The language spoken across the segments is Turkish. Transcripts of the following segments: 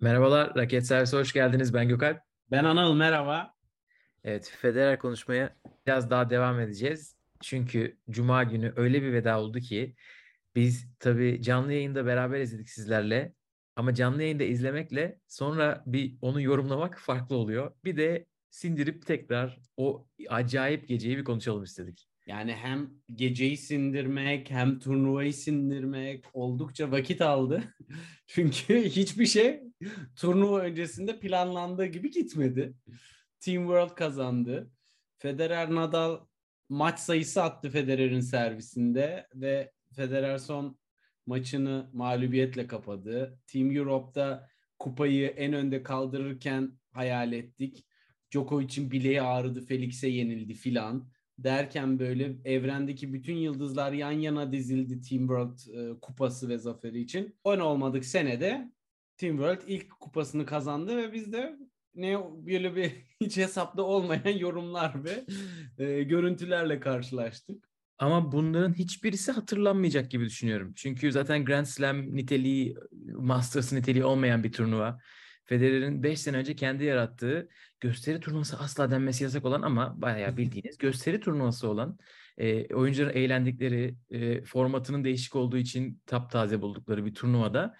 Merhabalar, Raket Servisi hoş geldiniz. Ben Gökalp. Ben Anıl, merhaba. Evet, Federer konuşmaya biraz daha devam edeceğiz. Çünkü Cuma günü öyle bir veda oldu ki biz tabii canlı yayında beraber izledik sizlerle. Ama canlı yayında izlemekle sonra bir onu yorumlamak farklı oluyor. Bir de sindirip tekrar o acayip geceyi bir konuşalım istedik. Yani hem geceyi sindirmek hem turnuvayı sindirmek oldukça vakit aldı. Çünkü hiçbir şey turnuva öncesinde planlandığı gibi gitmedi. Team World kazandı. Federer Nadal maç sayısı attı Federer'in servisinde ve Federer son maçını mağlubiyetle kapadı. Team Europe'da kupayı en önde kaldırırken hayal ettik. Djokovic'in bileği ağrıdı, Felix'e yenildi filan derken böyle evrendeki bütün yıldızlar yan yana dizildi Team World e, kupası ve zaferi için. 10 olmadık senede Team World ilk kupasını kazandı ve biz de ne böyle bir hiç hesapta olmayan yorumlar ve e, görüntülerle karşılaştık. Ama bunların hiçbirisi hatırlanmayacak gibi düşünüyorum. Çünkü zaten Grand Slam niteliği, Masters niteliği olmayan bir turnuva. Federer'in 5 sene önce kendi yarattığı gösteri turnuvası asla denmesi yasak olan ama bayağı bildiğiniz gösteri turnuvası olan e, oyuncuların eğlendikleri e, formatının değişik olduğu için taptaze buldukları bir turnuvada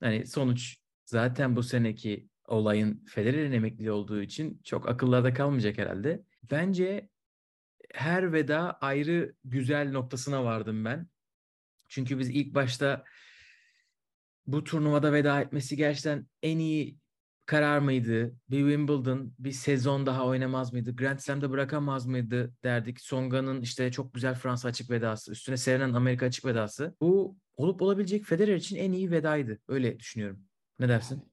hani sonuç zaten bu seneki olayın Federer'in emekliliği olduğu için çok akıllarda kalmayacak herhalde. Bence her veda ayrı güzel noktasına vardım ben. Çünkü biz ilk başta bu turnuvada veda etmesi gerçekten en iyi karar mıydı? Bir Wimbledon bir sezon daha oynamaz mıydı? Grand Slam'da bırakamaz mıydı derdik. Songa'nın işte çok güzel Fransa açık vedası. Üstüne Serena'nın Amerika açık vedası. Bu olup olabilecek Federer için en iyi vedaydı. Öyle düşünüyorum. Ne dersin?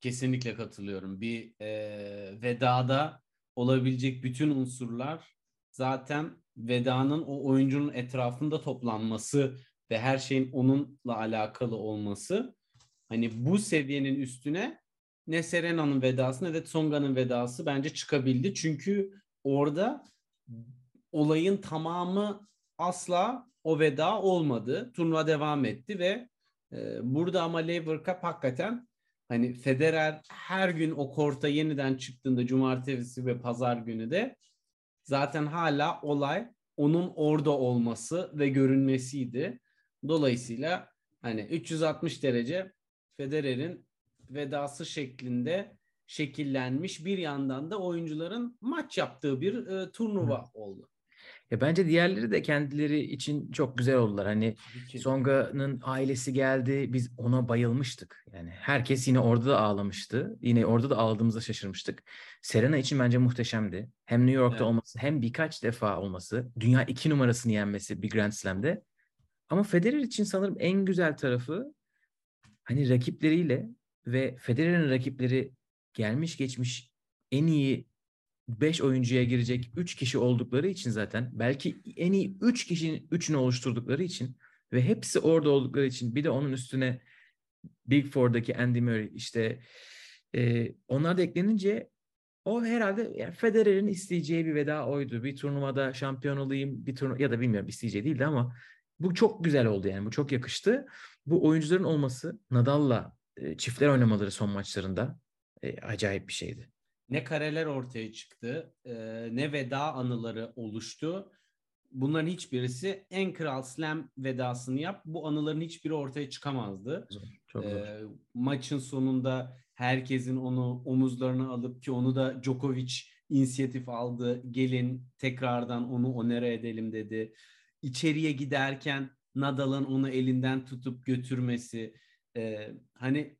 Kesinlikle katılıyorum. Bir e, vedada olabilecek bütün unsurlar zaten vedanın o oyuncunun etrafında toplanması ve her şeyin onunla alakalı olması hani bu seviyenin üstüne ne Serena'nın vedası ne de Tsonga'nın vedası bence çıkabildi. Çünkü orada olayın tamamı asla o veda olmadı. Turnuva devam etti ve e, burada ama Lever Cup hakikaten hani Federer her gün o korta yeniden çıktığında cumartesi ve pazar günü de zaten hala olay onun orada olması ve görünmesiydi. Dolayısıyla hani 360 derece Federer'in vedası şeklinde şekillenmiş bir yandan da oyuncuların maç yaptığı bir e, turnuva Hı. oldu. Ya bence diğerleri de kendileri için çok güzel oldular. Hani Songa'nın ailesi geldi. Biz ona bayılmıştık. Yani herkes yine orada da ağlamıştı. Yine orada da ağladığımızda şaşırmıştık. Serena için bence muhteşemdi. Hem New York'ta evet. olması hem birkaç defa olması. Dünya iki numarasını yenmesi bir Grand Slam'de. Ama Federer için sanırım en güzel tarafı hani rakipleriyle ve Federer'in rakipleri gelmiş geçmiş en iyi 5 oyuncuya girecek 3 kişi oldukları için zaten belki en iyi 3 kişinin 3'ünü oluşturdukları için ve hepsi orada oldukları için bir de onun üstüne Big Four'daki Andy Murray işte e, onlar da eklenince o herhalde yani Federer'in isteyeceği bir veda oydu. Bir turnuvada şampiyon olayım bir turnuva ya da bilmiyorum isteyeceği değildi ama bu çok güzel oldu yani bu çok yakıştı. Bu oyuncuların olması Nadal'la e, çiftler oynamaları son maçlarında e, acayip bir şeydi. Ne kareler ortaya çıktı, e, ne veda anıları oluştu. Bunların hiçbirisi en kral slam vedasını yap. Bu anıların hiçbiri ortaya çıkamazdı. Çok zor. E, maçın sonunda herkesin onu omuzlarına alıp ki onu da Djokovic inisiyatif aldı. Gelin tekrardan onu onere edelim dedi. İçeriye giderken Nadal'ın onu elinden tutup götürmesi ee, hani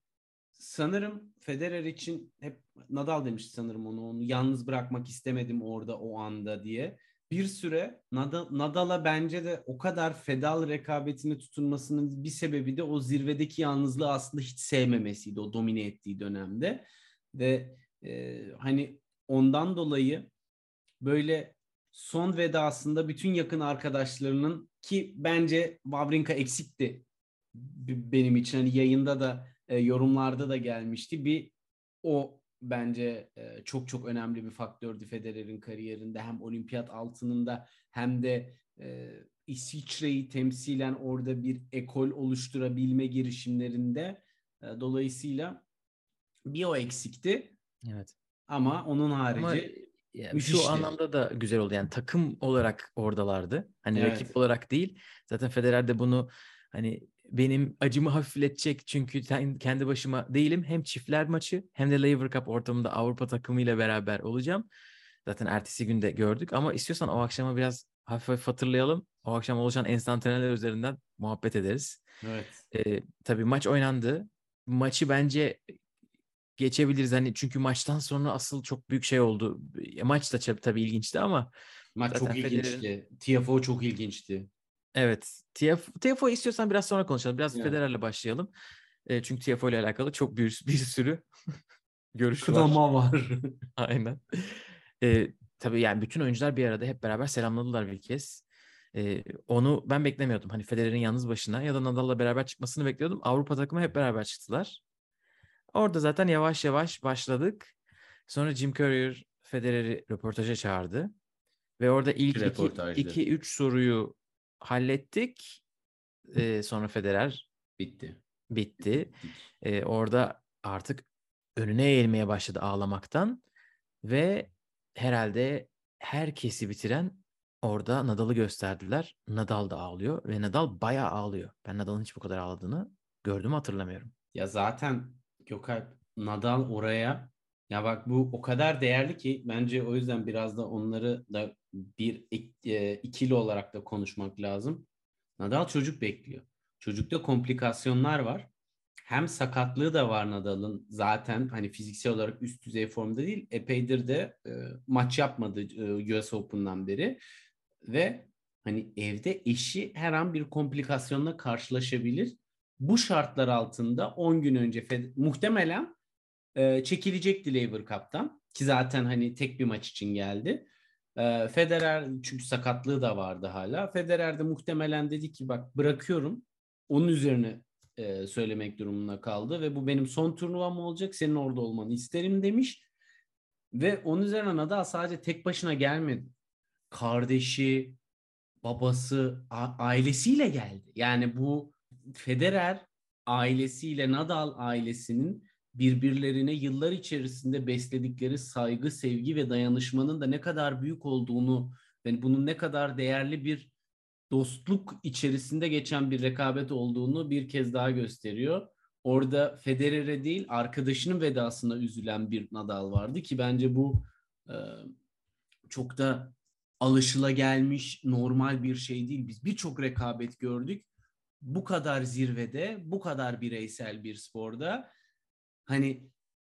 sanırım Federer için hep Nadal demişti sanırım onu onu yalnız bırakmak istemedim orada o anda diye. Bir süre Nadal, Nadal'a bence de o kadar fedal rekabetini tutunmasının bir sebebi de o zirvedeki yalnızlığı aslında hiç sevmemesiydi o domine ettiği dönemde. Ve e, hani ondan dolayı böyle son vedasında bütün yakın arkadaşlarının ki bence Wawrinka eksikti benim için hani yayında da e, yorumlarda da gelmişti. Bir o bence e, çok çok önemli bir faktördü Federer'in kariyerinde hem olimpiyat altınında hem de e, İsviçre'yi temsilen orada bir ekol oluşturabilme girişimlerinde. E, dolayısıyla Bir o eksikti. Evet. Ama onun harici Ama müthişti. şu anlamda da güzel oldu. Yani takım olarak oradalardı. Hani Evet. rakip olarak değil. Zaten Federer de bunu hani benim acımı hafifletecek çünkü kendi başıma değilim. Hem çiftler maçı hem de Lever Cup ortamında Avrupa takımıyla beraber olacağım. Zaten ertesi günde gördük ama istiyorsan o akşama biraz hafif hafif hatırlayalım. O akşam oluşan enstantaneler üzerinden muhabbet ederiz. Evet. Ee, tabii maç oynandı. Maçı bence geçebiliriz hani çünkü maçtan sonra asıl çok büyük şey oldu. E, Maç da tabii, ilginçti ama Maç çok Federer'in- ilginçti. TFO çok ilginçti. Evet TF, TFO istiyorsan biraz sonra konuşalım. Biraz Evet. Federer'le başlayalım. E, çünkü TFO ile alakalı çok bir, bir sürü görüş var. Kınama var. Aynen. E, tabii yani bütün oyuncular bir arada hep beraber selamladılar bir kez. E, onu ben beklemiyordum. Hani Federer'in yalnız başına ya da Nadal'la beraber çıkmasını bekliyordum. Avrupa takımı hep beraber çıktılar. Orada zaten yavaş yavaş başladık. Sonra Jim Courier Federer'i röportaja çağırdı. Ve orada ilk Röportajdı. 2-3 soruyu hallettik. E, sonra Federer Bitti. bitti. E, orada artık önüne eğilmeye başladı ağlamaktan ve herhalde herkesi bitiren orada Nadal'ı gösterdiler. Nadal da ağlıyor ve Nadal bayağı ağlıyor. Ben Nadal'ın hiç bu kadar ağladığını gördüm hatırlamıyorum. Ya zaten Gökalp Nadal oraya ya bak bu o kadar değerli ki bence o yüzden biraz da onları da bir e, ikili olarak da konuşmak lazım. Nadal çocuk bekliyor. Çocukta komplikasyonlar var. Hem sakatlığı da var Nadal'ın zaten hani fiziksel olarak üst düzey formda değil. Epeydir de e, maç yapmadı e, US Open'dan beri ve hani evde eşi her an bir komplikasyonla karşılaşabilir bu şartlar altında 10 gün önce muhtemelen e, çekilecekti Labour Cup'tan ki zaten hani tek bir maç için geldi. E, Federer çünkü sakatlığı da vardı hala. Federer de muhtemelen dedi ki bak bırakıyorum. Onun üzerine e, söylemek durumunda kaldı ve bu benim son turnuvam olacak. Senin orada olmanı isterim demiş. Ve onun üzerine Nadal sadece tek başına gelmedi. Kardeşi, babası, ailesiyle geldi. Yani bu Federer ailesiyle Nadal ailesinin birbirlerine yıllar içerisinde besledikleri saygı, sevgi ve dayanışmanın da ne kadar büyük olduğunu ve bunun ne kadar değerli bir dostluk içerisinde geçen bir rekabet olduğunu bir kez daha gösteriyor. Orada Federer'e değil arkadaşının vedasına üzülen bir Nadal vardı ki bence bu e, çok da alışılagelmiş normal bir şey değil. Biz birçok rekabet gördük bu kadar zirvede, bu kadar bireysel bir sporda hani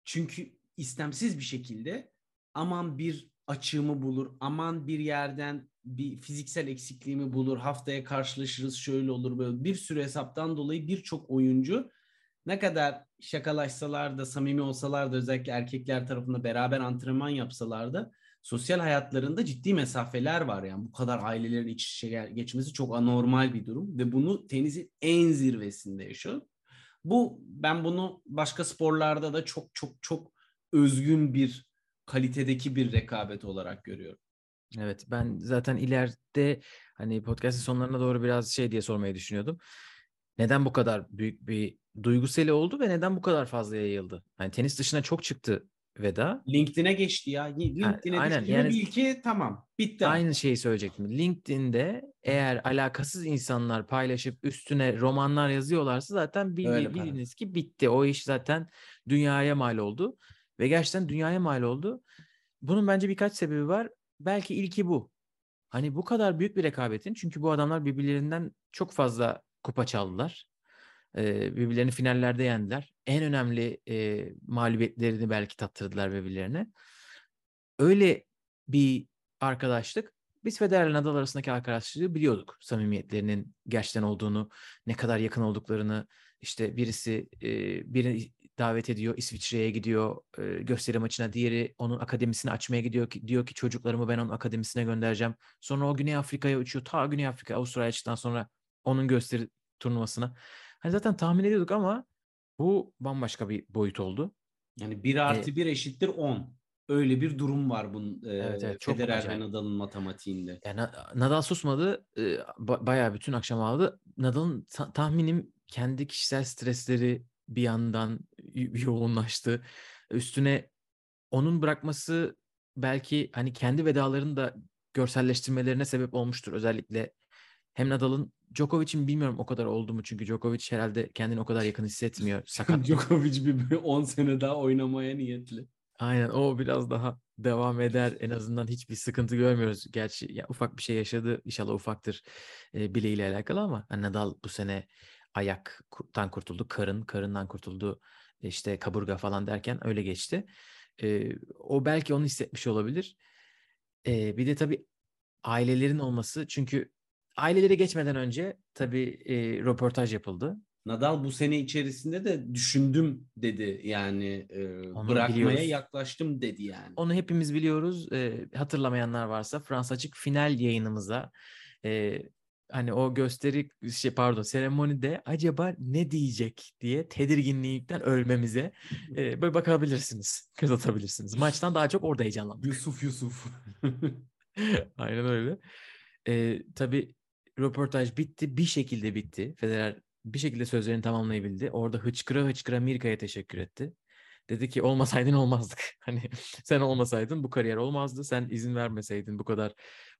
çünkü istemsiz bir şekilde aman bir açığımı bulur, aman bir yerden bir fiziksel eksikliğimi bulur, haftaya karşılaşırız şöyle olur böyle bir sürü hesaptan dolayı birçok oyuncu ne kadar şakalaşsalar da samimi olsalar da özellikle erkekler tarafında beraber antrenman yapsalar da sosyal hayatlarında ciddi mesafeler var yani bu kadar ailelerin iç içe geçmesi çok anormal bir durum ve bunu tenisin en zirvesinde yaşıyor. Bu ben bunu başka sporlarda da çok çok çok özgün bir kalitedeki bir rekabet olarak görüyorum. Evet ben zaten ileride hani podcast'ın sonlarına doğru biraz şey diye sormayı düşünüyordum. Neden bu kadar büyük bir duyguseli oldu ve neden bu kadar fazla yayıldı? Hani tenis dışına çok çıktı Veda. LinkedIn'e geçti ya. LinkedIn'e aynen, düştü yani- bil ki tamam. Bitti. Aynı şeyi söyleyecektim. LinkedIn'de eğer alakasız insanlar paylaşıp üstüne romanlar yazıyorlarsa zaten Öyle para. biliniz ki bitti. O iş zaten dünyaya mal oldu. Ve gerçekten dünyaya mal oldu. Bunun bence birkaç sebebi var. Belki ilki bu. Hani bu kadar büyük bir rekabetin çünkü bu adamlar birbirlerinden çok fazla kupa çaldılar. Ee, birbirlerini finallerde yendiler. En önemli e, mağlubiyetlerini belki tattırdılar birbirlerine. Öyle bir arkadaşlık. Biz Federer Nadal arasındaki arkadaşlığı biliyorduk. Samimiyetlerinin gerçekten olduğunu, ne kadar yakın olduklarını. İşte birisi e, birini davet ediyor, İsviçre'ye gidiyor e, gösteri maçına. Diğeri onun akademisini açmaya gidiyor ki diyor ki çocuklarımı ben onun akademisine göndereceğim. Sonra o Güney Afrika'ya uçuyor. Ta Güney Afrika, Avustralya sonra onun gösteri turnuvasına. Hani zaten tahmin ediyorduk ama bu bambaşka bir boyut oldu. Yani 1 artı 1 eşittir 10. Öyle bir durum var bunun e, Evet, evet, çok Federer ve. Nadal'ın matematiğinde. Yani Na- Nadal susmadı. e, ba- bayağı bütün akşam aldı. Nadal'ın ta- tahminim kendi kişisel stresleri bir yandan yoğunlaştı. Üstüne onun bırakması belki hani kendi vedalarını da görselleştirmelerine sebep olmuştur. Özellikle hem Nadal'ın Djokovic'in bilmiyorum o kadar oldu mu çünkü Djokovic herhalde kendini o kadar yakın hissetmiyor. Sakat. Djokovic bir 10 sene daha oynamaya niyetli. Aynen o biraz daha devam eder. En azından hiçbir sıkıntı görmüyoruz. Gerçi ya, ufak bir şey yaşadı. İnşallah ufaktır e, bileğiyle alakalı ama hani Nadal bu sene ayaktan kurtuldu. Karın, karından kurtuldu. işte kaburga falan derken öyle geçti. E, o belki onu hissetmiş olabilir. E, bir de tabii ailelerin olması. Çünkü ailelere geçmeden önce tabii e, röportaj yapıldı. Nadal bu sene içerisinde de düşündüm dedi yani e, bırakmaya biliyoruz. yaklaştım dedi yani. Onu hepimiz biliyoruz. E, hatırlamayanlar varsa Fransa açık final yayınımıza e, hani o gösteri şey pardon seremonide acaba ne diyecek diye tedirginlikten ölmemize e, böyle bakabilirsiniz. Göz atabilirsiniz. Maçtan daha çok orada heyecanlandık. Yusuf Yusuf. Aynen öyle. E, tabii röportaj bitti. Bir şekilde bitti. Federer bir şekilde sözlerini tamamlayabildi. Orada hıçkıra hıçkıra Mirka'ya teşekkür etti. Dedi ki olmasaydın olmazdık. Hani sen olmasaydın bu kariyer olmazdı. Sen izin vermeseydin bu kadar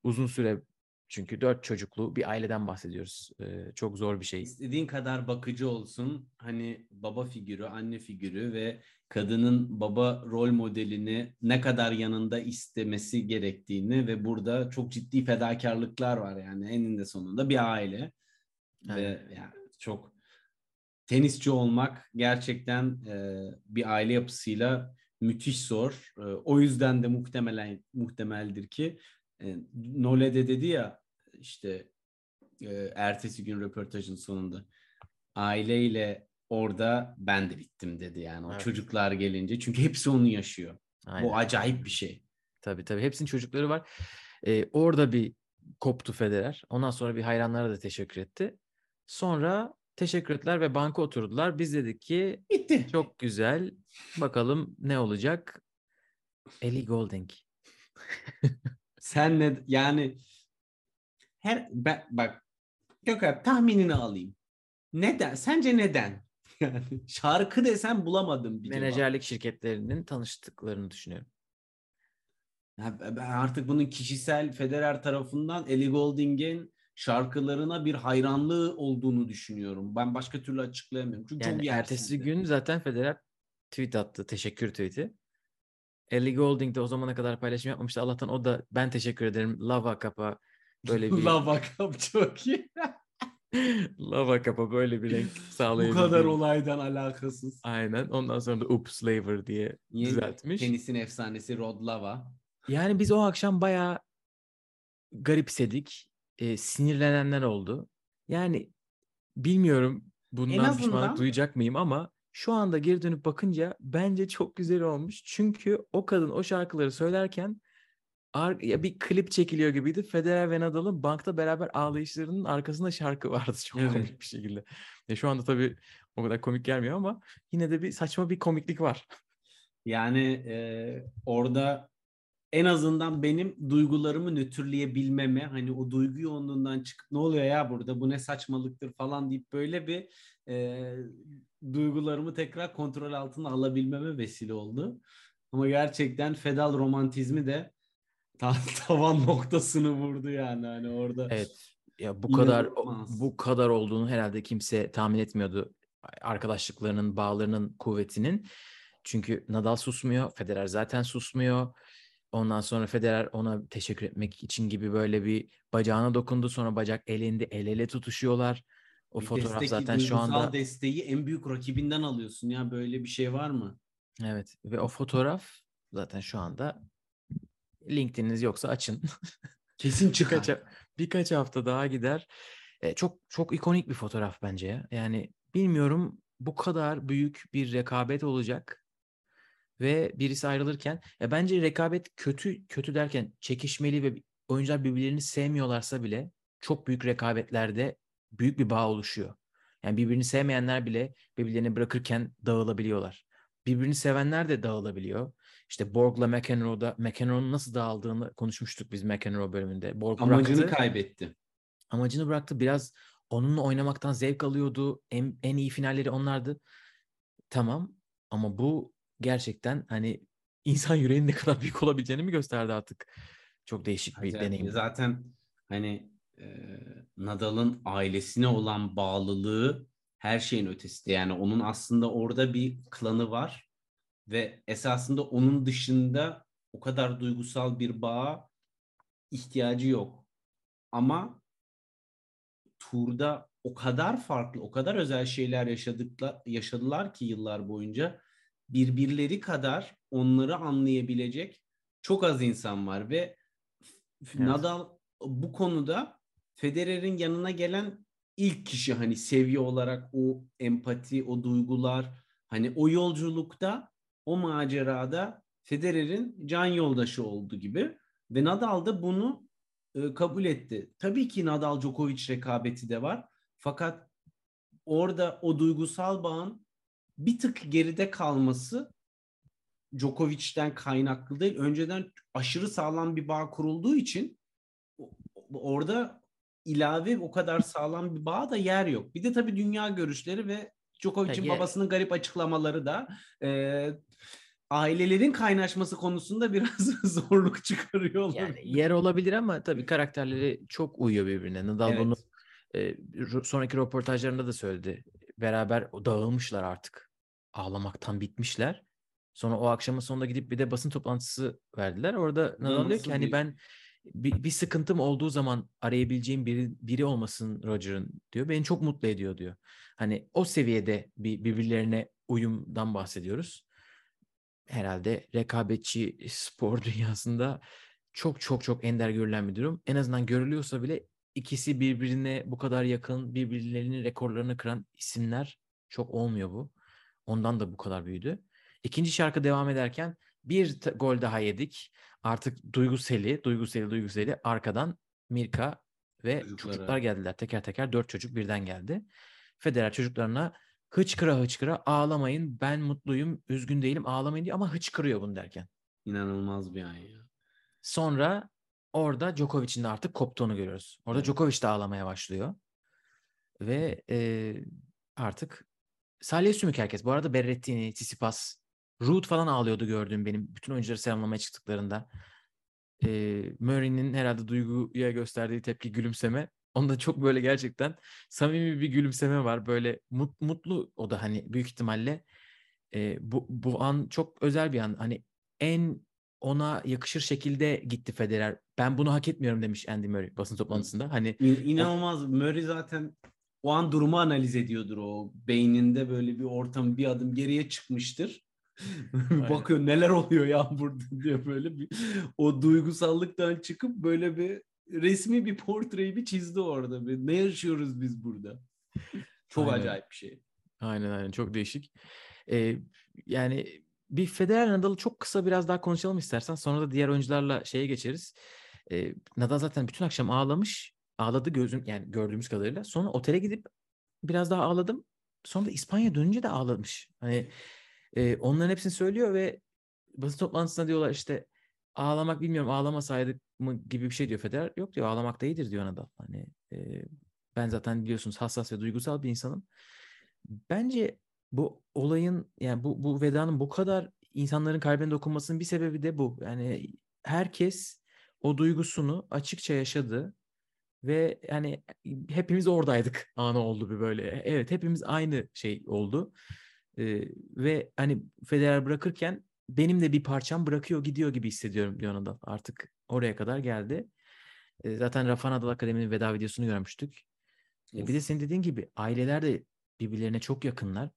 uzun süre çünkü dört çocuklu bir aileden bahsediyoruz. Ee, çok zor bir şey. İstediğin kadar bakıcı olsun. Hani baba figürü, anne figürü ve kadının baba rol modelini ne kadar yanında istemesi gerektiğini ve burada çok ciddi fedakarlıklar var yani eninde sonunda bir aile. Evet. Ve yani çok tenisçi olmak gerçekten e, bir aile yapısıyla müthiş zor. E, o yüzden de muhtemelen muhtemeldir ki e, Nole de dedi ya işte e, ertesi gün röportajın sonunda aileyle orada ben de bittim dedi yani o evet. çocuklar gelince çünkü hepsi onu yaşıyor. Aynen. Bu acayip bir şey. Tabii tabii hepsinin çocukları var. Ee, orada bir koptu Federer. Ondan sonra bir hayranlara da teşekkür etti. Sonra teşekkür ettiler ve banka oturdular. Biz dedik ki bitti. Çok güzel. Bakalım ne olacak? Ellie Golding. Sen ne yani her ben, bak Gökhan tahminini alayım. Neden? Sence neden? Yani şarkı desem bulamadım bir Menajerlik cevap. şirketlerinin tanıştıklarını düşünüyorum. Ya ben artık bunun kişisel Federer tarafından Ellie Golding'in şarkılarına bir hayranlığı olduğunu düşünüyorum. Ben başka türlü açıklayamıyorum. Çünkü yani çok ertesi gün zaten Federer tweet attı. Teşekkür tweet'i. Ellie Goulding de o zamana kadar paylaşım yapmamıştı. Allah'tan o da ben teşekkür ederim. Lava kapa böyle bir... Lava kap çok iyi. Lava kapa böyle bir renk sağlayabildi. Bu kadar olaydan alakasız. Aynen. Ondan sonra da Oops Slaver diye Yeni düzeltmiş. Tenisin efsanesi Rod Lava. Yani biz o akşam bayağı garipsedik e, sinirlenenler oldu. Yani bilmiyorum bundan azından... pişmanlık duyacak mıyım ama şu anda geri dönüp bakınca bence çok güzel olmuş. Çünkü o kadın o şarkıları söylerken ya bir klip çekiliyor gibiydi. Federer ve Nadal'ın bankta beraber ağlayışlarının arkasında şarkı vardı çok evet. komik bir şekilde. E şu anda tabii o kadar komik gelmiyor ama yine de bir saçma bir komiklik var. Yani e, orada en azından benim duygularımı nötrleyebilmeme hani o duygu yoğunluğundan çıkıp ne oluyor ya burada bu ne saçmalıktır falan deyip böyle bir e, duygularımı tekrar kontrol altına alabilmeme vesile oldu. Ama gerçekten fedal romantizmi de tavan noktasını vurdu yani hani orada. Evet. Ya bu kadar bu kadar olduğunu herhalde kimse tahmin etmiyordu. Arkadaşlıklarının, bağlarının kuvvetinin. Çünkü Nadal susmuyor, Federer zaten susmuyor. Ondan sonra Federer ona teşekkür etmek için gibi böyle bir bacağına dokundu. Sonra bacak elinde el ele tutuşuyorlar. O bir fotoğraf destek, zaten şu anda desteği en büyük rakibinden alıyorsun ya böyle bir şey var mı? Evet ve o fotoğraf zaten şu anda LinkedIn'iniz yoksa açın. Kesin çıkar. birkaç, birkaç hafta daha gider. E, çok çok ikonik bir fotoğraf bence ya. Yani bilmiyorum bu kadar büyük bir rekabet olacak ve birisi ayrılırken ya bence rekabet kötü kötü derken çekişmeli ve oyuncular birbirlerini sevmiyorlarsa bile çok büyük rekabetlerde büyük bir bağ oluşuyor. Yani birbirini sevmeyenler bile birbirlerini bırakırken dağılabiliyorlar. Birbirini sevenler de dağılabiliyor. İşte Borg'la McEnroe'da McEnroe'nun nasıl dağıldığını konuşmuştuk biz McEnroe bölümünde. Borg amacını bıraktı, kaybetti. Amacını bıraktı. Biraz onunla oynamaktan zevk alıyordu. En, en iyi finalleri onlardı. tamam ama bu gerçekten hani insan yüreğinin ne kadar büyük olabileceğini mi gösterdi artık. Çok değişik bir Acayip. deneyim. Zaten hani e, Nadal'ın ailesine olan bağlılığı her şeyin ötesinde. Yani onun aslında orada bir klanı var ve esasında onun dışında o kadar duygusal bir bağa ihtiyacı yok. Ama turda o kadar farklı, o kadar özel şeyler yaşadıkla, yaşadılar ki yıllar boyunca birbirleri kadar onları anlayabilecek çok az insan var ve evet. Nadal bu konuda Federer'in yanına gelen ilk kişi hani seviye olarak o empati, o duygular hani o yolculukta, o macerada Federer'in can yoldaşı oldu gibi ve Nadal da bunu e, kabul etti. Tabii ki Nadal Djokovic rekabeti de var. Fakat orada o duygusal bağın bir tık geride kalması Djokovic'ten kaynaklı değil. Önceden aşırı sağlam bir bağ kurulduğu için orada ilave o kadar sağlam bir bağ da yer yok. Bir de tabii dünya görüşleri ve Djokovic'in babasının garip açıklamaları da e, ailelerin kaynaşması konusunda biraz zorluk çıkarıyorlar. Yani yer olabilir ama tabii karakterleri çok uyuyor birbirine. Nadal evet. bunu e, sonraki röportajlarında da söyledi. Beraber dağılmışlar artık. Ağlamaktan bitmişler. Sonra o akşamın sonunda gidip bir de basın toplantısı verdiler. Orada Nadal diyor ki hani ben bir, bir sıkıntım olduğu zaman arayabileceğim biri, biri olmasın Roger'ın diyor. Beni çok mutlu ediyor diyor. Hani o seviyede bir birbirlerine uyumdan bahsediyoruz. Herhalde rekabetçi spor dünyasında çok çok çok ender görülen bir durum. En azından görülüyorsa bile ikisi birbirine bu kadar yakın, birbirlerinin rekorlarını kıran isimler çok olmuyor bu. Ondan da bu kadar büyüdü. İkinci şarkı devam ederken bir gol daha yedik. Artık duyguseli, duyguseli, duyguseli arkadan Mirka ve Çocuklara. çocuklar geldiler. Teker teker dört çocuk birden geldi. Federer çocuklarına hıçkıra hıçkıra ağlamayın ben mutluyum üzgün değilim ağlamayın diyor ama hıçkırıyor bunu derken. İnanılmaz bir an ya. Sonra orada Djokovic'in de artık koptuğunu görüyoruz. Orada evet. Djokovic de ağlamaya başlıyor. Ve e, artık Salih Sümük herkes. Bu arada Berrettini, Tsitsipas, Root falan ağlıyordu gördüğüm benim. Bütün oyuncuları selamlamaya çıktıklarında. E, Murray'nin herhalde duyguya gösterdiği tepki gülümseme. Onda çok böyle gerçekten samimi bir gülümseme var. Böyle mut, mutlu o da hani büyük ihtimalle e, bu, bu an çok özel bir an. Hani en ona yakışır şekilde gitti Federer. Ben bunu hak etmiyorum demiş Andy Murray basın toplantısında. Hani inanılmaz. O... Murray zaten o an durumu analiz ediyordur o. Beyninde böyle bir ortam bir adım geriye çıkmıştır. Bakıyor neler oluyor ya burada diye böyle bir o duygusallıktan çıkıp böyle bir resmi bir portreyi bir çizdi orada. Bir, ne yaşıyoruz biz burada? Çok aynen. acayip bir şey. Aynen aynen çok değişik. Ee, yani bir Federer Nadal'ı çok kısa biraz daha konuşalım istersen. Sonra da diğer oyuncularla şeye geçeriz. Ee, Nadal zaten bütün akşam ağlamış. Ağladı gözüm yani gördüğümüz kadarıyla. Sonra otele gidip biraz daha ağladım. Sonra da İspanya dönünce de ağlamış. Hani e, onların hepsini söylüyor ve basın toplantısında diyorlar işte ağlamak bilmiyorum ağlamasaydık mı gibi bir şey diyor Federer. Yok diyor ağlamak da iyidir diyor Nadal. Hani e, ben zaten biliyorsunuz hassas ve duygusal bir insanım. Bence bu olayın yani bu bu vedanın bu kadar insanların kalbine dokunmasının bir sebebi de bu. Yani herkes o duygusunu açıkça yaşadı ve yani hepimiz oradaydık anı oldu bir böyle. Evet hepimiz aynı şey oldu. Ee, ve hani Federer bırakırken benim de bir parçam bırakıyor gidiyor gibi hissediyorum diyor Nadal. Artık oraya kadar geldi. Ee, zaten Rafa Nadal Akademi'nin veda videosunu görmüştük. Ee, bir de senin dediğin gibi aileler de birbirlerine çok yakınlar.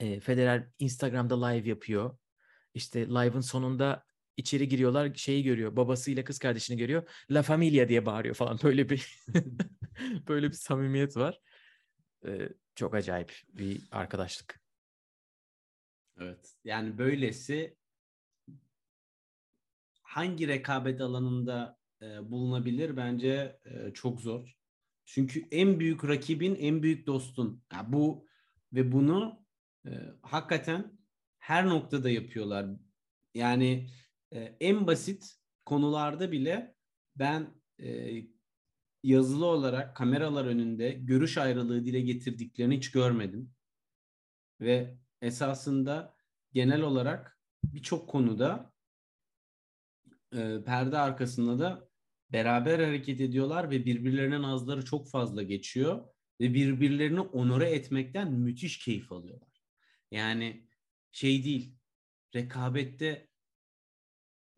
Ee, Federer Instagram'da live yapıyor. İşte live'ın sonunda içeri giriyorlar şeyi görüyor. Babasıyla kız kardeşini görüyor. La Familia diye bağırıyor falan. Böyle bir böyle bir samimiyet var. Ee, çok acayip bir arkadaşlık. Evet. Yani böylesi hangi rekabet alanında e, bulunabilir bence e, çok zor. Çünkü en büyük rakibin en büyük dostun. Yani bu ve bunu e, hakikaten her noktada yapıyorlar. Yani e, en basit konularda bile ben e, yazılı olarak kameralar önünde görüş ayrılığı dile getirdiklerini hiç görmedim. Ve esasında genel olarak birçok konuda e, perde arkasında da beraber hareket ediyorlar ve birbirlerinin ağızları çok fazla geçiyor ve birbirlerini onore etmekten müthiş keyif alıyorlar. Yani şey değil, rekabette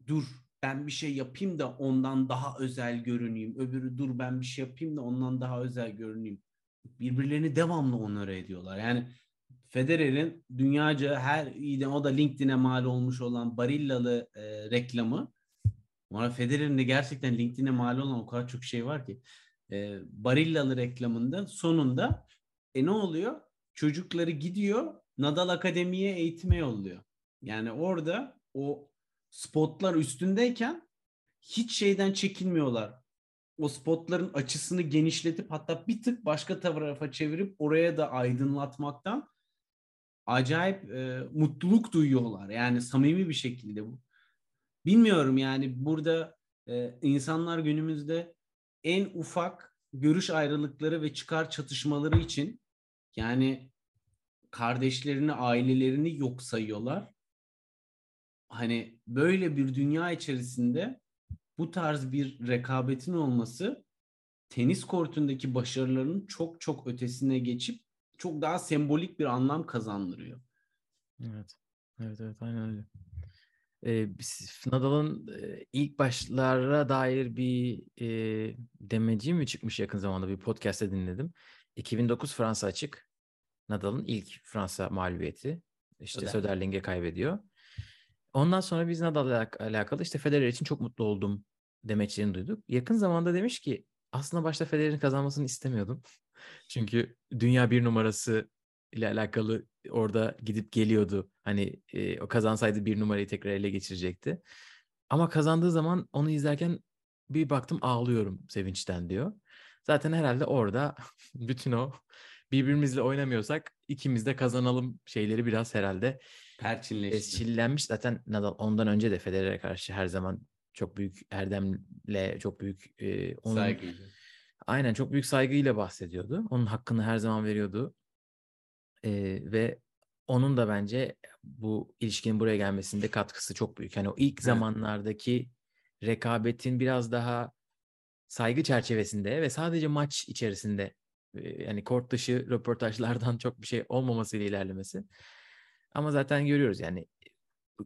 dur ben bir şey yapayım da ondan daha özel görüneyim. Öbürü dur ben bir şey yapayım da ondan daha özel görüneyim. Birbirlerini devamlı onore ediyorlar. Yani Federer'in dünyaca her o da LinkedIn'e mal olmuş olan Barilla'lı e, reklamı ama Federer'in de gerçekten LinkedIn'e mal olan o kadar çok şey var ki. E, Barilla'lı reklamında sonunda e ne oluyor? Çocukları gidiyor Nadal Akademi'ye eğitime yolluyor. Yani orada o spotlar üstündeyken hiç şeyden çekinmiyorlar. O spotların açısını genişletip hatta bir tık başka tarafa çevirip oraya da aydınlatmaktan acayip e, mutluluk duyuyorlar. Yani samimi bir şekilde bu. Bilmiyorum yani burada e, insanlar günümüzde en ufak görüş ayrılıkları ve çıkar çatışmaları için yani kardeşlerini, ailelerini yok sayıyorlar. Hani böyle bir dünya içerisinde bu tarz bir rekabetin olması tenis kortundaki başarılarının çok çok ötesine geçip çok daha sembolik bir anlam kazandırıyor. Evet. Evet evet aynen öyle. Ee, Nadal'ın e, ilk başlara dair bir e, demeci mi çıkmış yakın zamanda bir podcast'te dinledim. 2009 Fransa açık. Nadal'ın ilk Fransa mağlubiyeti. İşte Öder. Söderling'e kaybediyor. Ondan sonra biz Nadal'la alakalı işte Federer için çok mutlu oldum demeçlerini duyduk. Yakın zamanda demiş ki aslında başta Federer'in kazanmasını istemiyordum. Çünkü dünya bir numarası ile alakalı orada gidip geliyordu. Hani e, o kazansaydı bir numarayı tekrar ele geçirecekti. Ama kazandığı zaman onu izlerken bir baktım ağlıyorum sevinçten diyor. Zaten herhalde orada bütün o birbirimizle oynamıyorsak ikimiz de kazanalım şeyleri biraz herhalde perçinleşti. Çillenmiş zaten Nadal ondan önce de Federer'e karşı her zaman çok büyük erdemle çok büyük e, onun saygıyla. Aynen çok büyük saygıyla bahsediyordu. Onun hakkını her zaman veriyordu. E, ve onun da bence bu ilişkinin buraya gelmesinde katkısı çok büyük. Hani o ilk evet. zamanlardaki rekabetin biraz daha saygı çerçevesinde ve sadece maç içerisinde yani kort dışı röportajlardan çok bir şey olmamasıyla ilerlemesi. Ama zaten görüyoruz yani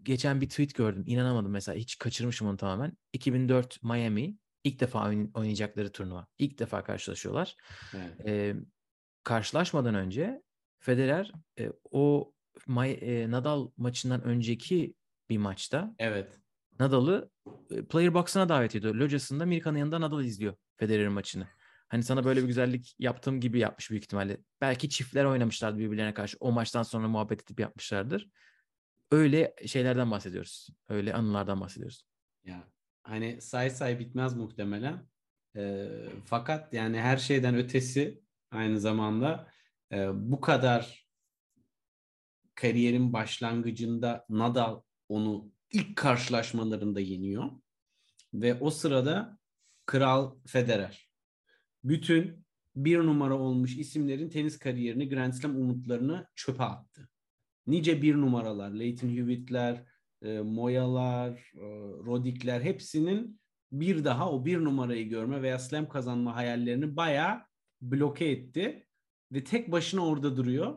geçen bir tweet gördüm. inanamadım mesela hiç kaçırmışım onu tamamen. 2004 Miami ilk defa oynayacakları turnuva. İlk defa karşılaşıyorlar. Evet. Ee, karşılaşmadan önce Federer e, o e, Nadal maçından önceki bir maçta evet. Nadal'ı e, player box'ına davet ediyor. Locasında Mirkan'ın yanında Nadal izliyor Federer'in maçını. Hani sana böyle bir güzellik yaptığım gibi yapmış büyük ihtimalle. Belki çiftler oynamışlardı birbirlerine karşı. O maçtan sonra muhabbet edip yapmışlardır. Öyle şeylerden bahsediyoruz. Öyle anılardan bahsediyoruz. Ya hani say say bitmez muhtemelen. E, fakat yani her şeyden ötesi aynı zamanda e, bu kadar kariyerin başlangıcında Nadal onu ilk karşılaşmalarında yeniyor. Ve o sırada Kral Federer bütün bir numara olmuş isimlerin tenis kariyerini, Grand Slam umutlarını çöpe attı. Nice bir numaralar, Leighton Hewitt'ler, e, Moya'lar, e, Rodik'ler hepsinin bir daha o bir numarayı görme veya slam kazanma hayallerini bayağı bloke etti. Ve tek başına orada duruyor.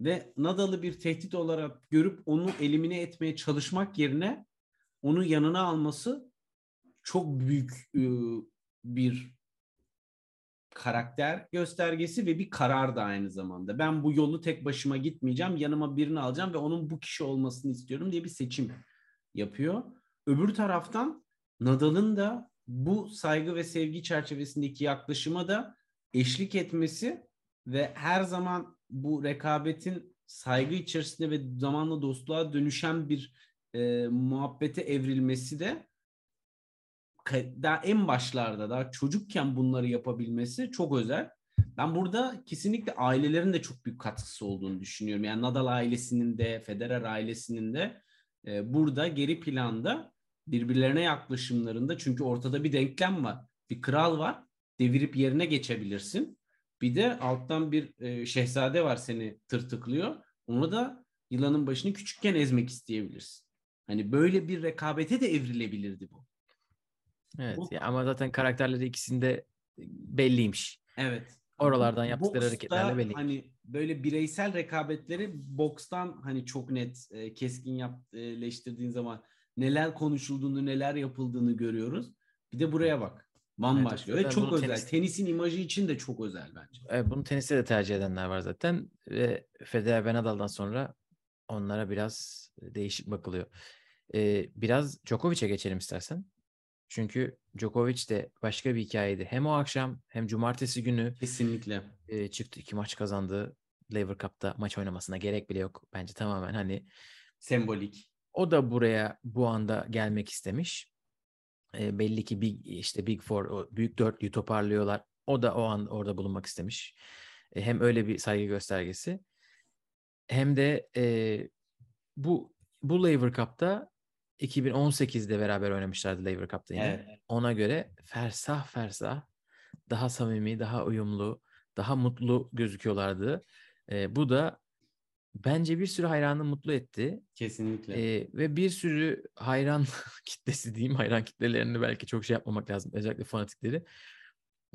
Ve Nadal'ı bir tehdit olarak görüp onu elimine etmeye çalışmak yerine onu yanına alması çok büyük e, bir karakter göstergesi ve bir karar da aynı zamanda. Ben bu yolu tek başıma gitmeyeceğim. Yanıma birini alacağım ve onun bu kişi olmasını istiyorum diye bir seçim yapıyor. Öbür taraftan Nadal'ın da bu saygı ve sevgi çerçevesindeki yaklaşıma da eşlik etmesi ve her zaman bu rekabetin saygı içerisinde ve zamanla dostluğa dönüşen bir e, muhabbete evrilmesi de daha en başlarda daha çocukken bunları yapabilmesi çok özel. Ben burada kesinlikle ailelerin de çok büyük katkısı olduğunu düşünüyorum. Yani Nadal ailesinin de Federer ailesinin de e, burada geri planda birbirlerine yaklaşımlarında çünkü ortada bir denklem var. Bir kral var. Devirip yerine geçebilirsin. Bir de alttan bir e, şehzade var seni tırtıklıyor. Onu da yılanın başını küçükken ezmek isteyebilirsin. Hani böyle bir rekabete de evrilebilirdi bu. Evet bu, ya ama zaten karakterleri ikisinde belliymiş. Evet. Oralardan yaptıkları Box'ta hareketlerle belli. Hani böyle bireysel rekabetleri bokstan hani çok net e, keskin yapleştirdiğin zaman neler konuşulduğunu, neler yapıldığını görüyoruz. Bir de buraya bak. Bambaşka evet, ve çok özel. Tenis... Tenisin imajı için de çok özel bence. Evet, bunu teniste de tercih edenler var zaten. Ve Federer ve Nadal'dan sonra onlara biraz değişik bakılıyor. Ee, biraz Djokovic'e geçelim istersen. Çünkü Djokovic de başka bir hikayeydi. Hem o akşam hem cumartesi günü kesinlikle e, çıktı iki maç kazandı. Lever Cup'ta maç oynamasına gerek bile yok. Bence tamamen hani sembolik. O da buraya bu anda gelmek istemiş. E, belli ki Big işte Big Four o büyük dörtlüyü toparlıyorlar. O da o an orada bulunmak istemiş. E, hem öyle bir saygı göstergesi hem de e, bu bu Lever Cup'ta 2018'de beraber oynamışlardı Lever Cup'ta yine. Evet. Ona göre fersah fersah daha samimi, daha uyumlu, daha mutlu gözüküyorlardı. E, bu da bence bir sürü hayranı mutlu etti. Kesinlikle. E, ve bir sürü hayran kitlesi diyeyim, hayran kitlelerini belki çok şey yapmamak lazım. Özellikle fanatikleri.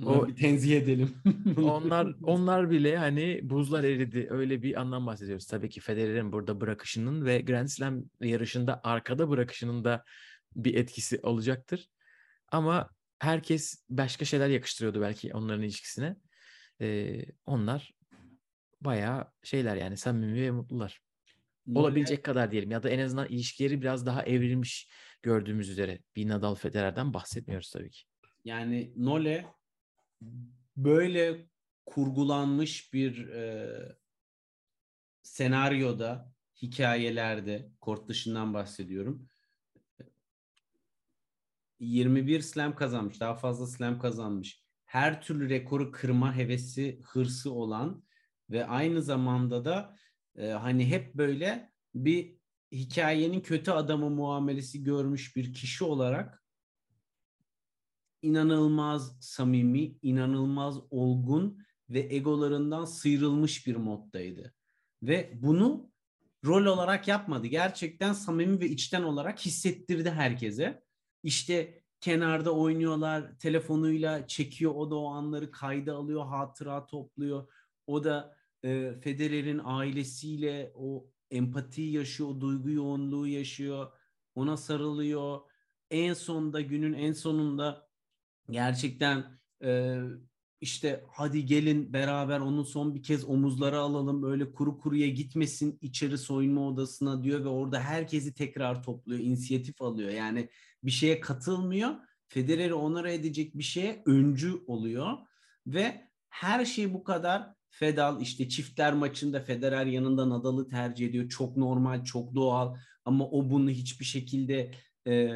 O bir tenzih edelim. onlar onlar bile hani buzlar eridi. Öyle bir anlam bahsediyoruz. Tabii ki Federer'in burada bırakışının ve Grand Slam yarışında arkada bırakışının da bir etkisi olacaktır. Ama herkes başka şeyler yakıştırıyordu belki onların ilişkisine. Ee, onlar bayağı şeyler yani samimi ve mutlular. Olabilecek kadar diyelim ya da en azından ilişkileri biraz daha evrilmiş gördüğümüz üzere. Bir Nadal Federer'den bahsetmiyoruz tabii ki. Yani Nole böyle kurgulanmış bir e, senaryoda, hikayelerde, kort dışından bahsediyorum. 21 slam kazanmış, daha fazla slam kazanmış. Her türlü rekoru kırma hevesi, hırsı olan ve aynı zamanda da e, hani hep böyle bir hikayenin kötü adamı muamelesi görmüş bir kişi olarak inanılmaz samimi, inanılmaz olgun ve egolarından sıyrılmış bir moddaydı. Ve bunu rol olarak yapmadı. Gerçekten samimi ve içten olarak hissettirdi herkese. İşte kenarda oynuyorlar, telefonuyla çekiyor, o da o anları kayda alıyor, hatıra topluyor. O da e, Federer'in ailesiyle o empati yaşıyor, o duygu yoğunluğu yaşıyor. Ona sarılıyor. En sonunda günün en sonunda gerçekten e, işte hadi gelin beraber onu son bir kez omuzlara alalım öyle kuru kuruya gitmesin içeri soyunma odasına diyor ve orada herkesi tekrar topluyor inisiyatif alıyor. Yani bir şeye katılmıyor Federer'i onara edecek bir şeye öncü oluyor ve her şey bu kadar Fedal. İşte çiftler maçında Federer yanında Nadal'ı tercih ediyor. Çok normal çok doğal ama o bunu hiçbir şekilde e,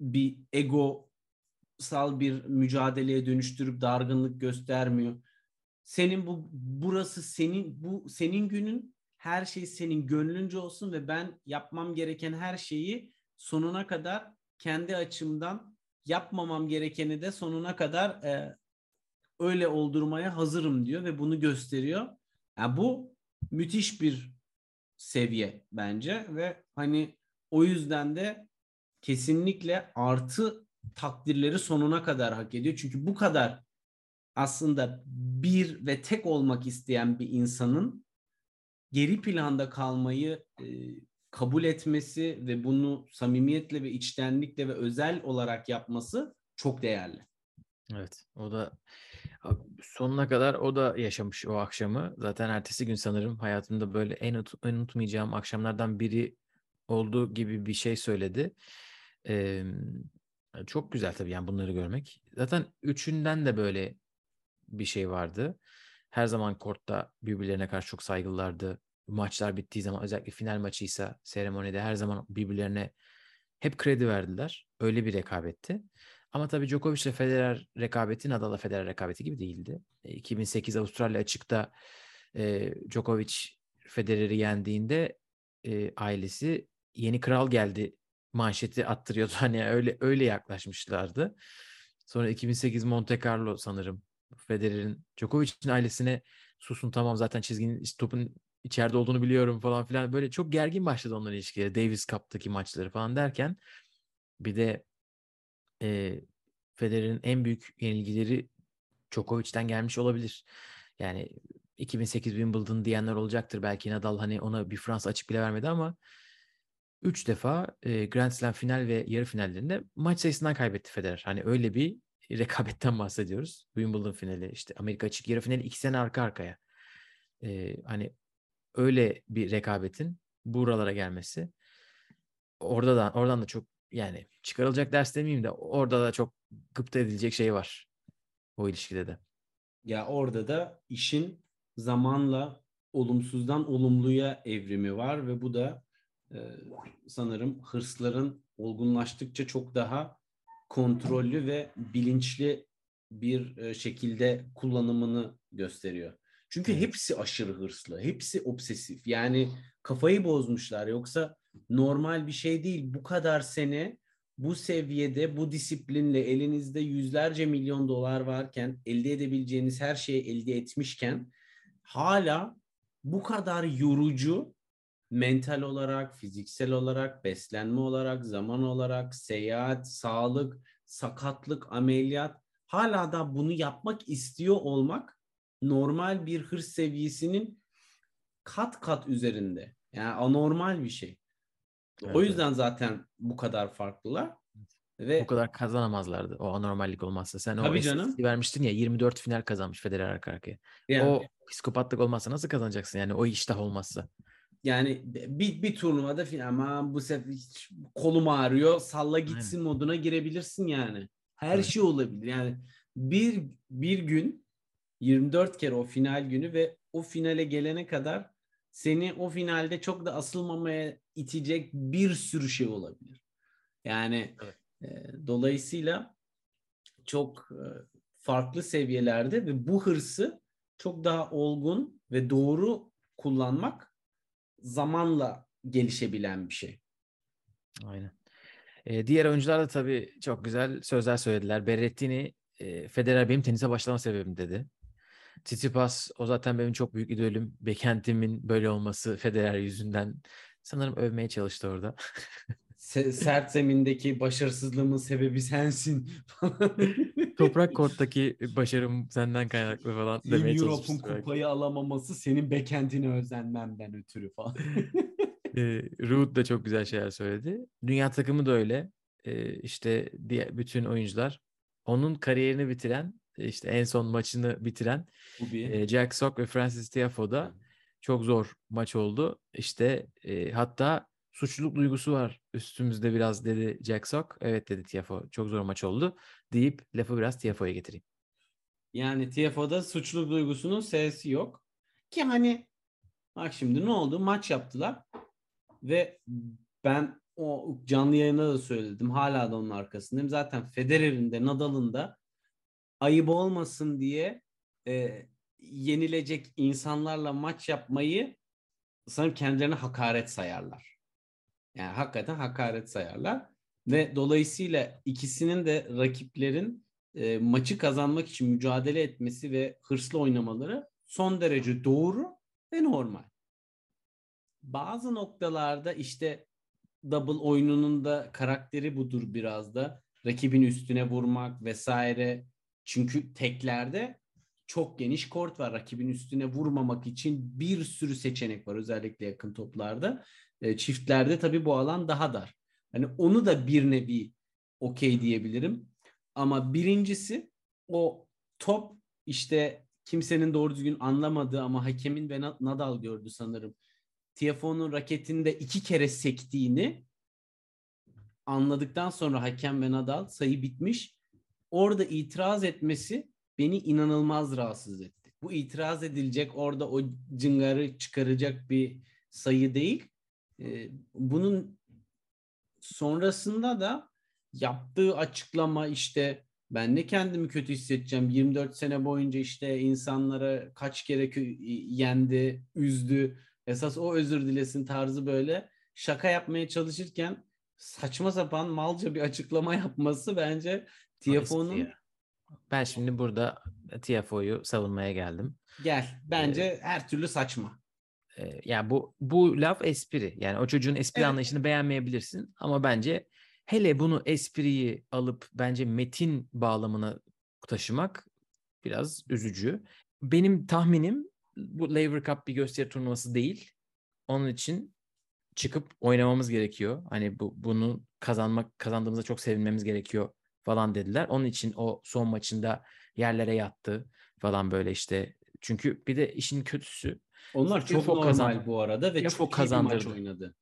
bir ego sal bir mücadeleye dönüştürüp dargınlık göstermiyor. Senin bu burası senin bu senin günün her şey senin gönlünce olsun ve ben yapmam gereken her şeyi sonuna kadar kendi açımdan yapmamam gerekeni de sonuna kadar e, öyle oldurmaya hazırım diyor ve bunu gösteriyor. Yani bu müthiş bir seviye bence ve hani o yüzden de kesinlikle artı takdirleri sonuna kadar hak ediyor. Çünkü bu kadar aslında bir ve tek olmak isteyen bir insanın geri planda kalmayı e, kabul etmesi ve bunu samimiyetle ve içtenlikle ve özel olarak yapması çok değerli. Evet, o da sonuna kadar o da yaşamış o akşamı. Zaten ertesi gün sanırım hayatımda böyle en, unut- en unutmayacağım akşamlardan biri olduğu gibi bir şey söyledi. Ee, çok güzel tabii yani bunları görmek. Zaten üçünden de böyle bir şey vardı. Her zaman kortta birbirlerine karşı çok saygılılardı. Maçlar bittiği zaman özellikle final maçıysa seremonide her zaman birbirlerine hep kredi verdiler. Öyle bir rekabetti. Ama tabii Djokovic ile Federer rekabeti Nadal'la Federer rekabeti gibi değildi. 2008 e, Avustralya açıkta e, Djokovic Federer'i yendiğinde e, ailesi yeni kral geldi manşeti attırıyordu. Hani öyle öyle yaklaşmışlardı. Sonra 2008 Monte Carlo sanırım Federer'in Djokovic'in ailesine susun tamam zaten çizginin topun içeride olduğunu biliyorum falan filan. Böyle çok gergin başladı onların ilişkileri. Davis Cup'taki maçları falan derken bir de e, Federer'in en büyük yenilgileri Djokovic'ten gelmiş olabilir. Yani 2008 Wimbledon diyenler olacaktır. Belki Nadal hani ona bir Fransa açık bile vermedi ama 3 defa e, Grand Slam final ve yarı finallerinde maç sayısından kaybetti Federer. Hani öyle bir rekabetten bahsediyoruz. Wimbledon finali işte Amerika açık yarı finali iki sene arka arkaya. E, hani öyle bir rekabetin buralara gelmesi orada da oradan da çok yani çıkarılacak ders demeyeyim de orada da çok gıpta edilecek şey var o ilişkide de. Ya orada da işin zamanla olumsuzdan olumluya evrimi var ve bu da sanırım hırsların olgunlaştıkça çok daha kontrollü ve bilinçli bir e, şekilde kullanımını gösteriyor. Çünkü hepsi aşırı hırslı, hepsi obsesif. Yani kafayı bozmuşlar. Yoksa normal bir şey değil. Bu kadar sene bu seviyede, bu disiplinle elinizde yüzlerce milyon dolar varken, elde edebileceğiniz her şeyi elde etmişken hala bu kadar yorucu mental olarak, fiziksel olarak, beslenme olarak, zaman olarak, seyahat, sağlık, sakatlık, ameliyat hala da bunu yapmak istiyor olmak normal bir hırs seviyesinin kat kat üzerinde. Yani anormal bir şey. Evet, o yüzden zaten bu kadar farklılar. Ve bu kadar kazanamazlardı o anormallik olmazsa. Sen Tabii o canım. vermiştin ya 24 final kazanmış Federer arka arkaya. Yani, o psikopatlık olmazsa nasıl kazanacaksın yani o iştah olmazsa? Yani bir, bir turnuvada ama bu sefer hiç kolum ağrıyor salla gitsin Aynen. moduna girebilirsin yani. Her evet. şey olabilir. Yani bir bir gün 24 kere o final günü ve o finale gelene kadar seni o finalde çok da asılmamaya itecek bir sürü şey olabilir. Yani evet. e, dolayısıyla çok e, farklı seviyelerde ve bu hırsı çok daha olgun ve doğru kullanmak zamanla gelişebilen bir şey. Aynen. Ee, diğer oyuncular da tabii çok güzel sözler söylediler. Berrettini e, Federer benim tenise başlama sebebim dedi. Tsitsipas o zaten benim çok büyük idolüm. Bekentimin böyle olması Federer yüzünden sanırım övmeye çalıştı orada. sert zemindeki başarısızlığımın sebebi sensin Toprak korttaki başarım senden kaynaklı falan Team demeye Europe'un kupayı alamaması senin bekentine özenmenden ötürü falan. e, Ruud da çok güzel şeyler söyledi. Dünya takımı da öyle. E, işte diye bütün oyuncular onun kariyerini bitiren işte en son maçını bitiren e, Jack Sock ve Francis Tiafoe da çok zor maç oldu. İşte e, hatta suçluluk duygusu var üstümüzde biraz dedi Jack Sock. Evet dedi Tiafoe çok zor maç oldu deyip lafı biraz Tiafoe'ya getireyim. Yani Tiafoe'da suçluluk duygusunun sesi yok. Ki hani bak şimdi ne oldu? Maç yaptılar ve ben o canlı yayında da söyledim. Hala da onun arkasındayım. Zaten Federer'in de Nadal'ın da ayıp olmasın diye e, yenilecek insanlarla maç yapmayı sanırım kendilerine hakaret sayarlar. Yani hakikaten hakaret sayarlar ve dolayısıyla ikisinin de rakiplerin e, maçı kazanmak için mücadele etmesi ve hırslı oynamaları son derece doğru ve normal. Bazı noktalarda işte double oyununun da karakteri budur biraz da. Rakibin üstüne vurmak vesaire. Çünkü teklerde çok geniş kort var. Rakibin üstüne vurmamak için bir sürü seçenek var özellikle yakın toplarda. E, çiftlerde tabii bu alan daha dar. Hani onu da bir nevi okey diyebilirim. Ama birincisi o top işte kimsenin doğru düzgün anlamadığı ama hakemin ve Nadal gördü sanırım. Tiafoe'nun raketinde iki kere sektiğini anladıktan sonra hakem ve Nadal sayı bitmiş. Orada itiraz etmesi beni inanılmaz rahatsız etti. Bu itiraz edilecek orada o cıngarı çıkaracak bir sayı değil. Ee, bunun sonrasında da yaptığı açıklama işte ben ne kendimi kötü hissedeceğim 24 sene boyunca işte insanlara kaç kere yendi, üzdü. Esas o özür dilesin tarzı böyle şaka yapmaya çalışırken saçma sapan malca bir açıklama yapması bence TFO'nun ben şimdi burada TFO'yu savunmaya geldim. Gel. Bence ee, her türlü saçma. E, yani bu bu laf espri. Yani o çocuğun espri Evet. anlayışını beğenmeyebilirsin ama bence hele bunu espriyi alıp bence metin bağlamına taşımak biraz üzücü. Benim tahminim bu Laver Cup bir gösteri turnuvası değil. Onun için çıkıp oynamamız gerekiyor. Hani bu bunu kazanmak kazandığımızda çok sevinmemiz gerekiyor falan dediler. Onun için o son maçında yerlere yattı falan böyle işte. Çünkü bir de işin kötüsü Onlar çok normal kazandı. bu arada ve Tiafoe çok iyi bir maç kazandırdı. oynadı.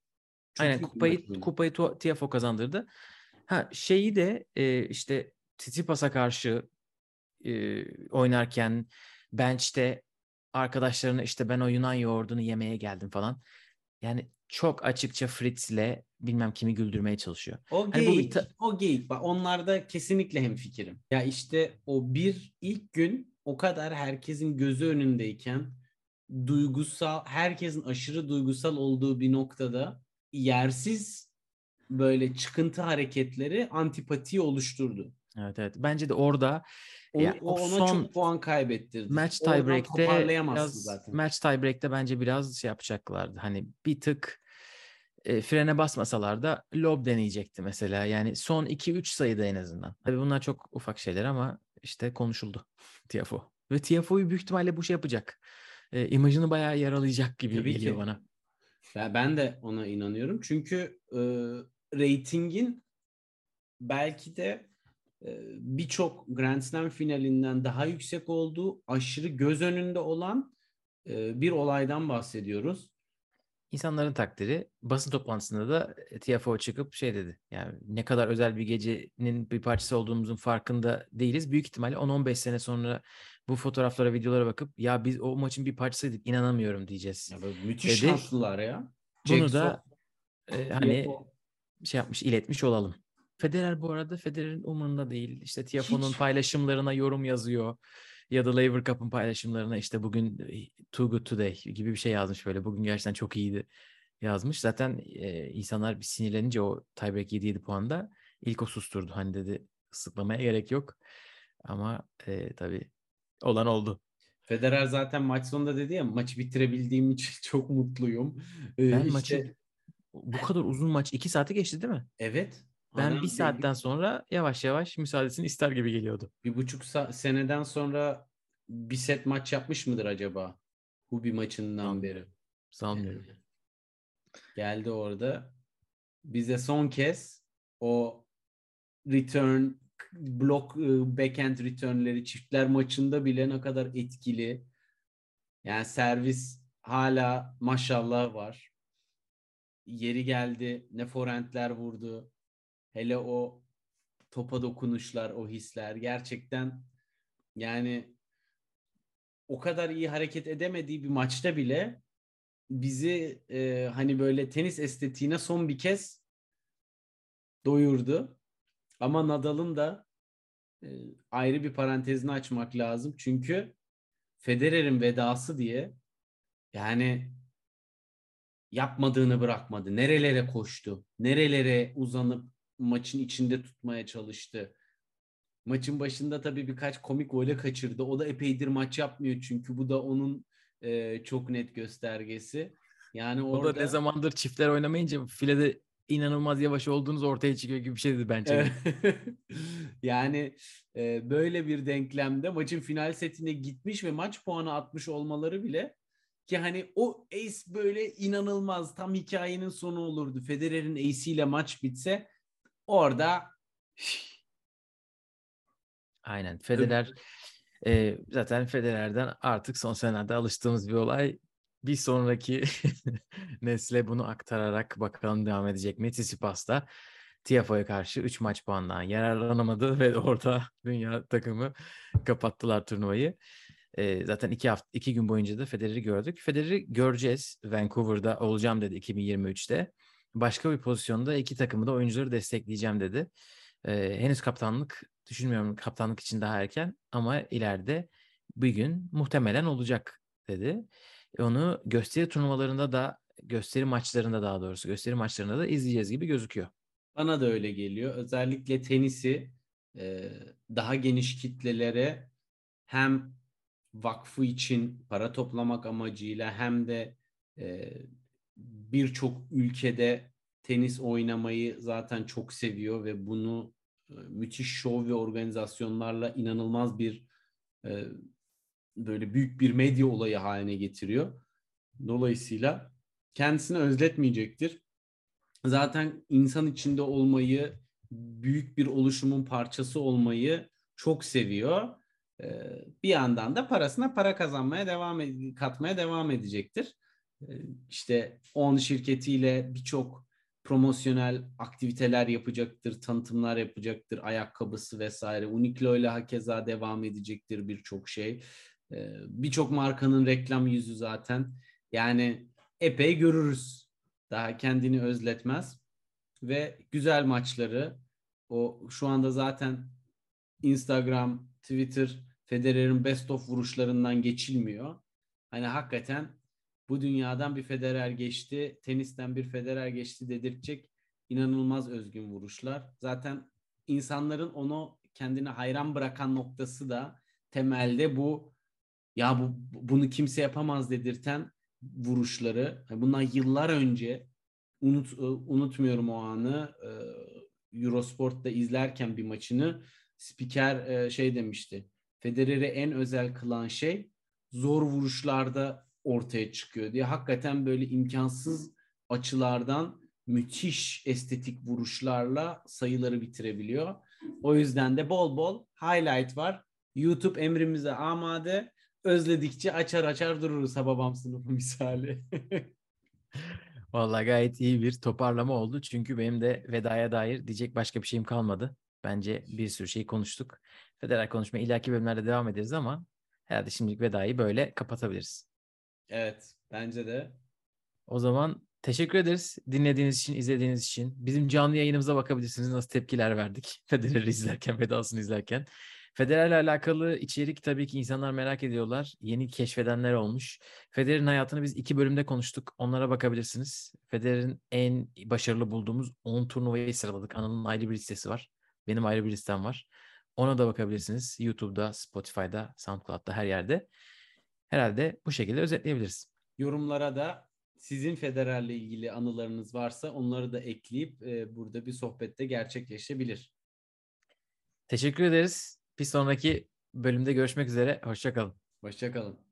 Çok Aynen kupayı kupayı Tiafoe kazandırdı. Ha şeyi de e, işte Tsitsipas'a karşı e, oynarken bench'te arkadaşlarına işte ben o Yunan yoğurdunu yemeye geldim falan. Yani çok açıkça Fritz'le bilmem kimi güldürmeye çalışıyor. O Hani geyik, ta- o geyik. Bak onlarda kesinlikle hemfikirim. Ya işte o bir ilk gün o kadar herkesin gözü önündeyken duygusal, herkesin aşırı duygusal olduğu bir noktada yersiz böyle çıkıntı hareketleri antipatiyi oluşturdu. Evet evet. Bence de orada O, Ya, o ona son çok puan kaybettirdi. match tiebreak'te biraz zaten. match tiebreak'te bence biraz şey yapacaklardı. Hani bir tık e, frene basmasalar da lob deneyecekti mesela. Yani son 2-3 sayıda en azından. Tabii bunlar çok ufak şeyler ama işte konuşuldu Tiafoe. Ve Tiafoe'yu büyük ihtimalle bu şey yapacak. E, imajını bayağı yaralayacak gibi Tabii geliyor ki. bana. Ben, de ona inanıyorum. Çünkü e, reytingin belki de e, birçok Grand Slam finalinden daha yüksek olduğu aşırı göz önünde olan e, bir olaydan bahsediyoruz. İnsanların takdiri basın toplantısında da Tiafoe çıkıp şey dedi. Yani ne kadar özel bir gecenin bir parçası olduğumuzun farkında değiliz. Büyük ihtimalle 10-15 sene sonra bu fotoğraflara, videolara bakıp ya biz o maçın bir parçasıydık inanamıyorum diyeceğiz. Ya böyle müthiş Dedi. şanslılar ya. Bunu Jack da e, hani Tiafoe. şey yapmış, iletmiş olalım. Federer bu arada Federer'in umurunda değil. İşte Tiafoe'nun paylaşımlarına yorum yazıyor. Ya da Laver Cup'ın paylaşımlarına işte bugün e, too good today gibi bir şey yazmış böyle. Bugün gerçekten çok iyiydi yazmış. Zaten e, insanlar bir sinirlenince o tiebreak 7-7 puanda ilk o susturdu. Hani dedi ıslıklamaya gerek yok. Ama e, tabii olan oldu. Federer zaten maç sonunda dedi ya maçı bitirebildiğim için çok mutluyum. E, Ben işte- maçı bu kadar uzun maç 2 saati geçti değil mi? evet. Ben adam bir saatten sonra yavaş yavaş müsaadesini ister gibi geliyordu. bir buçuk sa- seneden sonra bir set maç yapmış mıdır acaba? Bu bir maçından Sanmıyorum. beri. Sanmıyorum. Yani geldi orada. Bize son kez o return blok e, backhand returnleri çiftler maçında bile ne kadar etkili. Yani servis hala maşallah var. Yeri geldi ne forehandler vurdu. Hele o topa dokunuşlar, o hisler gerçekten yani o kadar iyi hareket edemediği bir maçta bile bizi e, hani böyle tenis estetiğine son bir kez doyurdu. Ama Nadal'ın da e, ayrı bir parantezini açmak lazım. Çünkü Federer'in vedası diye yani yapmadığını bırakmadı. Nerelere koştu. Nerelere uzanıp maçın içinde tutmaya çalıştı. Maçın başında tabii birkaç komik gole kaçırdı. O da epeydir maç yapmıyor çünkü bu da onun e, çok net göstergesi. Yani O orada da ne zamandır çiftler oynamayınca filede inanılmaz yavaş olduğunuz ortaya çıkıyor gibi bir şey dedi bence. Yani e, böyle bir denklemde maçın final setine gitmiş ve maç puanı atmış olmaları bile ki hani o ace böyle inanılmaz tam hikayenin sonu olurdu. Federer'in ace'iyle maç bitse orada Aynen. Federer e, zaten Federer'den artık son senelerde alıştığımız bir olay. Bir sonraki nesle bunu aktararak bakalım devam edecek mi? Tsitsipas da Tiafoe'ya karşı 3 maç puandan yararlanamadı ve orada dünya takımı kapattılar turnuvayı. E, zaten iki hafta, iki gün boyunca da Federer'i gördük. Federer'i göreceğiz. Vancouver'da olacağım dedi 2023'te. Başka bir pozisyonda iki takımı da oyuncuları destekleyeceğim dedi. E, henüz kaptanlık düşünmüyorum kaptanlık için daha erken ama ileride bir gün muhtemelen olacak dedi. E, Onu gösteri turnuvalarında da gösteri maçlarında daha doğrusu gösteri maçlarında da izleyeceğiz gibi gözüküyor. bana da öyle geliyor. Özellikle tenisi e, daha geniş kitlelere hem vakfı için para toplamak amacıyla hem de E, Birçok ülkede tenis oynamayı zaten çok seviyor ve bunu müthiş şov ve organizasyonlarla inanılmaz bir böyle büyük bir medya olayı haline getiriyor. Dolayısıyla kendisini özletmeyecektir. Zaten insan içinde olmayı, büyük bir oluşumun parçası olmayı çok seviyor. Ee, bir yandan da parasına para kazanmaya devam katmaya devam edecektir. Ee, işte on şirketiyle birçok promosyonel aktiviteler yapacaktır, tanıtımlar yapacaktır, ayakkabısı vesaire. Uniqlo ile hakeza devam edecektir birçok şey. Ee, birçok markanın reklam yüzü zaten. Yani epey görürüz. Daha kendini özletmez ve güzel maçları o şu anda zaten Instagram, Twitter Federer'in best of vuruşlarından geçilmiyor. Hani hakikaten bu dünyadan bir Federer geçti, tenisten bir Federer geçti dedirtecek inanılmaz özgün vuruşlar. Zaten insanların onu kendine hayran bırakan noktası da temelde bu ya bu bunu kimse yapamaz dedirten vuruşları. Bundan yıllar önce unut unutmuyorum o anı. Eurosport'ta izlerken bir maçını spiker şey demişti. Federer'i en özel kılan şey zor vuruşlarda ortaya çıkıyor diye. Hakikaten böyle imkansız açılardan müthiş estetik vuruşlarla sayıları bitirebiliyor. O yüzden de bol bol highlight var. YouTube emrimize amade. Özledikçe açar açar dururuz Hababam sınıfı misali. Vallahi gayet iyi bir toparlama oldu. Çünkü benim de vedaya dair diyecek başka bir şeyim kalmadı. Bence bir sürü şey konuştuk. Federal konuşmaya ileriki bölümlerde devam ederiz ama herhalde şimdilik vedayı böyle kapatabiliriz. Evet, bence de. O zaman teşekkür ederiz dinlediğiniz için, izlediğiniz için. Bizim canlı yayınımıza bakabilirsiniz nasıl tepkiler verdik Federer'i izlerken, vedasını izlerken. Federer'le alakalı içerik tabii ki insanlar merak ediyorlar. Yeni keşfedenler olmuş. Federer'in hayatını biz iki bölümde konuştuk. Onlara bakabilirsiniz. Federer'in en başarılı bulduğumuz 10 turnuvayı sıraladık. Anıl'ın ayrı bir listesi var. Benim ayrı bir listem var. Ona da bakabilirsiniz. YouTube'da, Spotify'da, SoundCloud'da her yerde. Herhalde bu şekilde özetleyebiliriz. Yorumlara da sizin Federer'le ilgili anılarınız varsa onları da ekleyip e, burada bir sohbette gerçekleşebilir. Teşekkür ederiz. Bir sonraki bölümde görüşmek üzere. Hoşçakalın. Hoşçakalın.